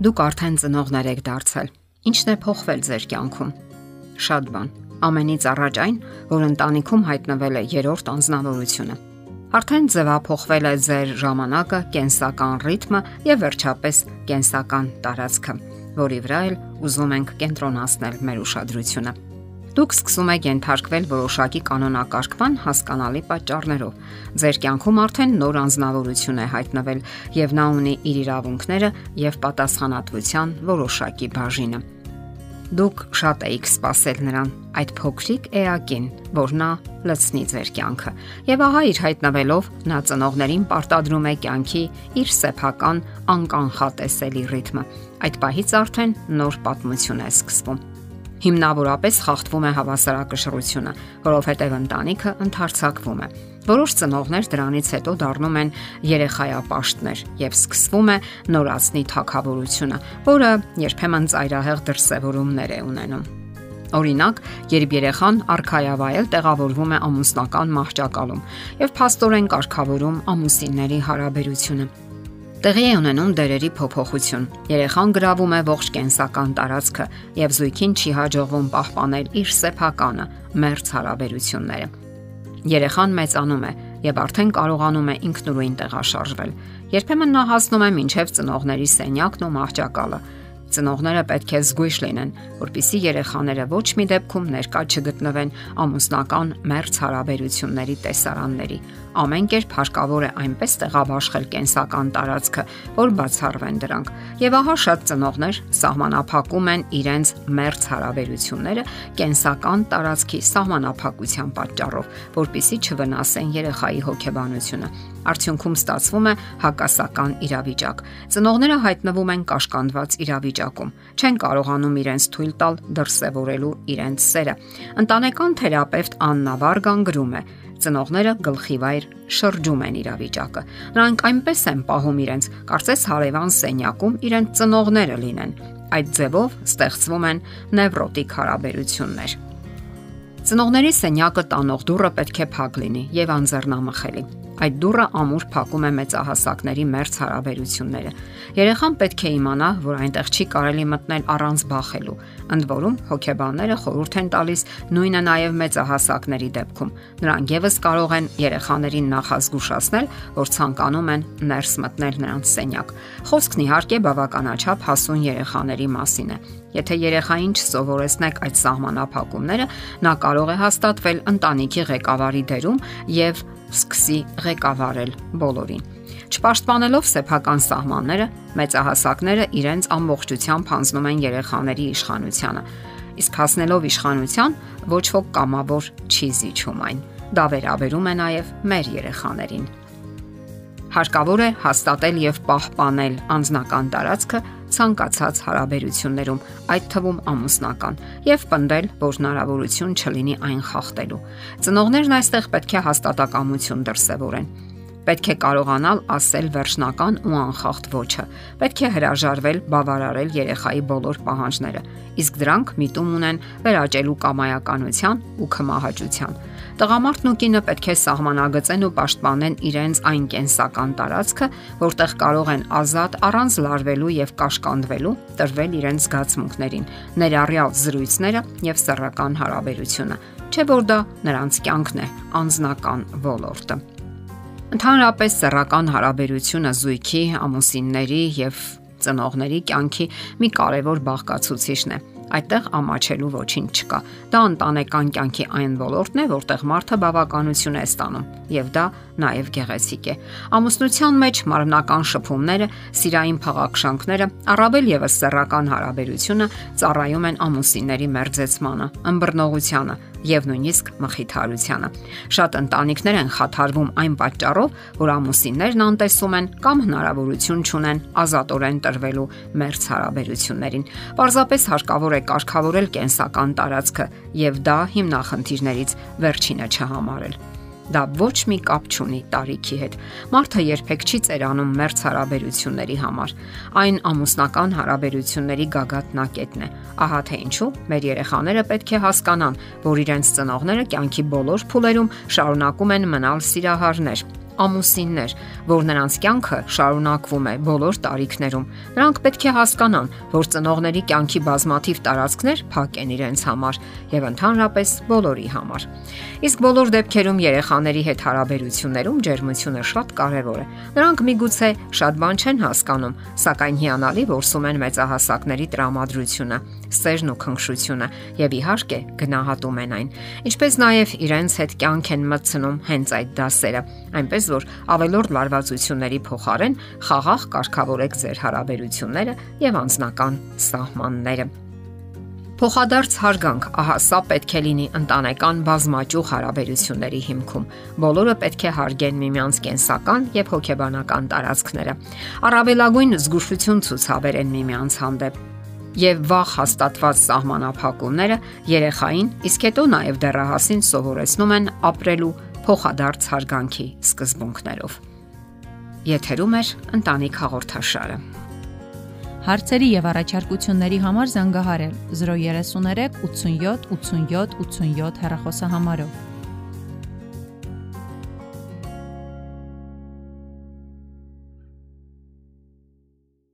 Դուք արդեն ծնողներ եք դարձել։ Ինչն է փոխվել ձեր կյանքում։ Շատ բան։ Ամենից առաջ այն, որ ընտանիքում հայտնվել է երրորդ անznավորությունը։ Արդեն ձևափոխվել է ձեր ժամանակը, կենսական ռիթմը եւ վերջապես կենսական տարածքը, որի վրա էլ ուզում ենք կենտրոնացնել մեր ուշադրությունը։ Դուք սկսում եք ենթարկվել որոշակի կանոնակարգման հասկանալի պատճառներով։ Ձեր կյանքում արդեն նոր անznավորություն է հայտնվել եւ նա ունի իր իրավունքները եւ պատասխանատվության որոշակի բաժինը։ Դուք շատ եք սпасել նրան, այդ փոքրիկ էակին, որ նա լցնի ձեր կյանքը։ Եվ ահա իր հայտնվելով նա ծնողներին պարտադրում է կյանքի իր սեփական անկանխատեսելի ռիթմը։ Այդ պահից արդեն նոր պատմություն է սկսվում հիմնավորապես խախտվում է հավասարակշռությունը, որովհետև ընտանիքը ընդարձակվում է։ Որոշ ծնողներ դրանից հետո դառնում են երեխայապաշտներ եւ սկսվում է նորացնի թակավորությունը, որը երբեմն ծայրահեղ դրսևորումներ է ունենում։ Օրինակ, երբ երեխան արխայավայել տեղավորվում է ամուսնական մահճակալում եւ փաստորեն կարգավորում ամուսինների հարաբերությունը Տեղի է ունենում դերերի փոփոխություն։ Երեխան գրավում է ողջ կենսական տարածքը եւ զույգին չի հաջողվում պահպանել իր սեփականը, մերց հարաբերությունները։ Երեխան մեծանում է եւ արդեն կարողանում է ինքնուրույն տեղաշարժվել։ Երբեմն նա հասնում է մինչև ծնողների սենյակն ու մահճակալը, Ծնողները պետք է զգույշ լինեն, որpիսի երեխաները ոչ մի դեպքում ներկա չգտնվեն ամուսնական մերց հարաբերությունների տեսարանների։ Ամեն կերպ հարկավոր է այնպես տեղաբաշխել կենսական տարածքը, որ բացառվեն դրանք։ Եվ ահա շատ ծնողներ սահմանափակում են իրենց մերց հարաբերությունները կենսական տարածքի սահմանափակության պատճառով, որpիսի չվնասեն երեխայի հոգեբանությունը։ Արդյունքում ստացվում է հակասական իրավիճակ։ Ծնողները հայտնվում են կաշկանդված իրավիճակում, չեն կարողանում իրենց թույլ տալ դրսևորելու իրենց սերը։ Ընտանեկան թերապևտ Աննա Վարգան գրում է. Ծնողները գլխիվայր շրջում են իրավիճակը։ Նրանք այնպես են պահում իրենց, կարծես հարևան սենյակում իրենց ծնողները լինեն։ Այդ ձևով ստեղծվում են նևրոտիկ հարաբերություններ։ Ծնողների սենյակը տանող դուռը պետք է փակ լինի եւ անձեռնամխելի։ Այդ դուռը ամուր փակում է մեծահասակների մերց հարաբերությունները։ Երեխան պետք է իմանա, որ այնտեղ չի կարելի մտնել առանց բախելու։ Ընդ որում հոգեբանները խորհուրդ են տալիս նույնը նաև մեծահասակների դեպքում։ Նրանք եւս կարող են երեխաներին նախազգուշացնել, որ ցանկանում են ներս մտնել նրանց սենյակ։ Խոսքն իհարկե բավականաչափ հասուն երեխաների մասին է։ Եթե երեխային չսովորեցնեք այդ սահմանափակումները, նա կարող է հաստատվել ընտանիքի ղեկավարի դերում եւ սկսի ղեկավարել բոլորին։ Չպաշտպանելով սեփական սահմանները, մեծահասակները իրենց ամբողջությամբ հանձնում են երեխաների իշխանությանը։ Իսկ հասնելով իշխանության, ոչ ոք կամավոր չի զիջում այն։ Դա վերաբերում է նաև մեր երեխաներին։ Հարկավոր է հաստատել եւ պահպանել անձնական տարածքը ցանկացած հարաբերություններում, այդ թվում ամուսնական, եւ պնդել, որ հնարավորություն չլինի այն խախտելու։ Ծնողներն այստեղ պետք է հաստատակամություն դրսևորեն Պետք է կարողանալ ասել վերջնական ու անխախտ ոչը։ Պետք է հրաժարվել բավարարել երեխայի բոլոր պահանջները, իսկ դրանք միտում ունեն վերաճելու կամայականության ու քմահաճության։ Տղամարդն ու կինը պետք է սահմանագծեն ու պաշտպանեն իրենց այն կենսական տարածքը, որտեղ կարող են ազատ առանց լարվելու եւ կաշկանդվելու տրվել իրենց զգացմունքներին, ներառյալ զրույցները եւ սեռական հարաբերությունը։ Չէ որ դա նրանց կյանքն է, անznական ոլորտը։ Ընդհանրապես սեռական հարաբերությունը զույգի, ամուսինների եւ ծնողների կյանքի մի կարևոր բաղկացուցիչն է այդտեղ ամաչելու ոչինչ չկա։ Դա ընտանեկան կյանքի այն ոլորտն է, որտեղ մարդը բավականություն է ստանում, եւ դա նաեւ գեղեցիկ է։ Ամուսնության մեջ մարմնական շփումները, սիրային փաղաքշանքները, առավել եւս սեռական հարաբերությունը ծառայում են ամուսինների մերձեցմանը, ըմբռնողությանը եւ նույնիսկ մխիթարությանը։ Շատ ընտանիքներ են խաթարվում այն պատճառով, որ ամուսիններն անտեսում են կամ հնարավորություն չունեն ազատորեն տրվելու մերձ հարաբերություններին։ Պարզապես հարկավոր է կարգավորել կենսական տարածքը եւ դա հիմնախնդիրներից վերջինը չհամարել։ Դա ոչ մի կապ չունի տարիքի հետ։ Մարդը երբեք չի ծերանում մերց հարաբերությունների համար։ Այն ամուսնական հարաբերությունների գագաթնակետն է։ Ահա թե ինչու մեր երեխաները պետք է հասկանան, որ իրենց ծնողները կյանքի բոլոր փուլերում շարունակում են մնալ սիրահարներ ամուսիններ, որ նրանց կյանքը շարունակվում է բոլոր տարիքներում։ Նրանք պետք է հասկանան, որ ծնողների կյանքի բազմաթիվ տարածքներ փակ են իրենց համար եւ ընդհանրապես բոլորի համար։ Իսկ բոլոր դեպքերում երեխաների հետ հարաբերություններում ջերմությունը շատ կարեւոր է։ Նրանք միգուցե շատ բան չեն հասկանում, սակայն հիանալի որսում են մեծահասակների տրամադրությունը, սերն ու քնքշությունը եւ իհարկե գնահատում են այն։ Ինչպես նաեւ իրենց հետ կյանք են մտցնում հենց այդ դասերը, այնպես որ ավելորդ լարվածությունների փոխարեն խաղաղ կարգավորեք ձեր հարաբերությունները եւ անձնական սահմանները։ Փոխադարձ հարգանք, ահա սա պետք է լինի ընտանեկան բազմաճյուղ հարաբերությունների հիմքում։ Բոլորը պետք է հարգեն միմյանց կենսական եւ հոգեբանական տարածքները։ Առավելագույն զգուշություն ցուցաբերեն միմյանց հանդեպ եւ վաղ հաստատված սահմանափակումները երեխային, իսկ հետո նաեւ դեռահասին սովորեցնում են ապրելու փոխադարձ հարգանքի սկզբունքներով։ Եթերում է ընտանիք հաղորդաշարը։ Հարցերի եւ առաջարկությունների համար զանգահարել 033 87 87 87 հեռախոսահամարով։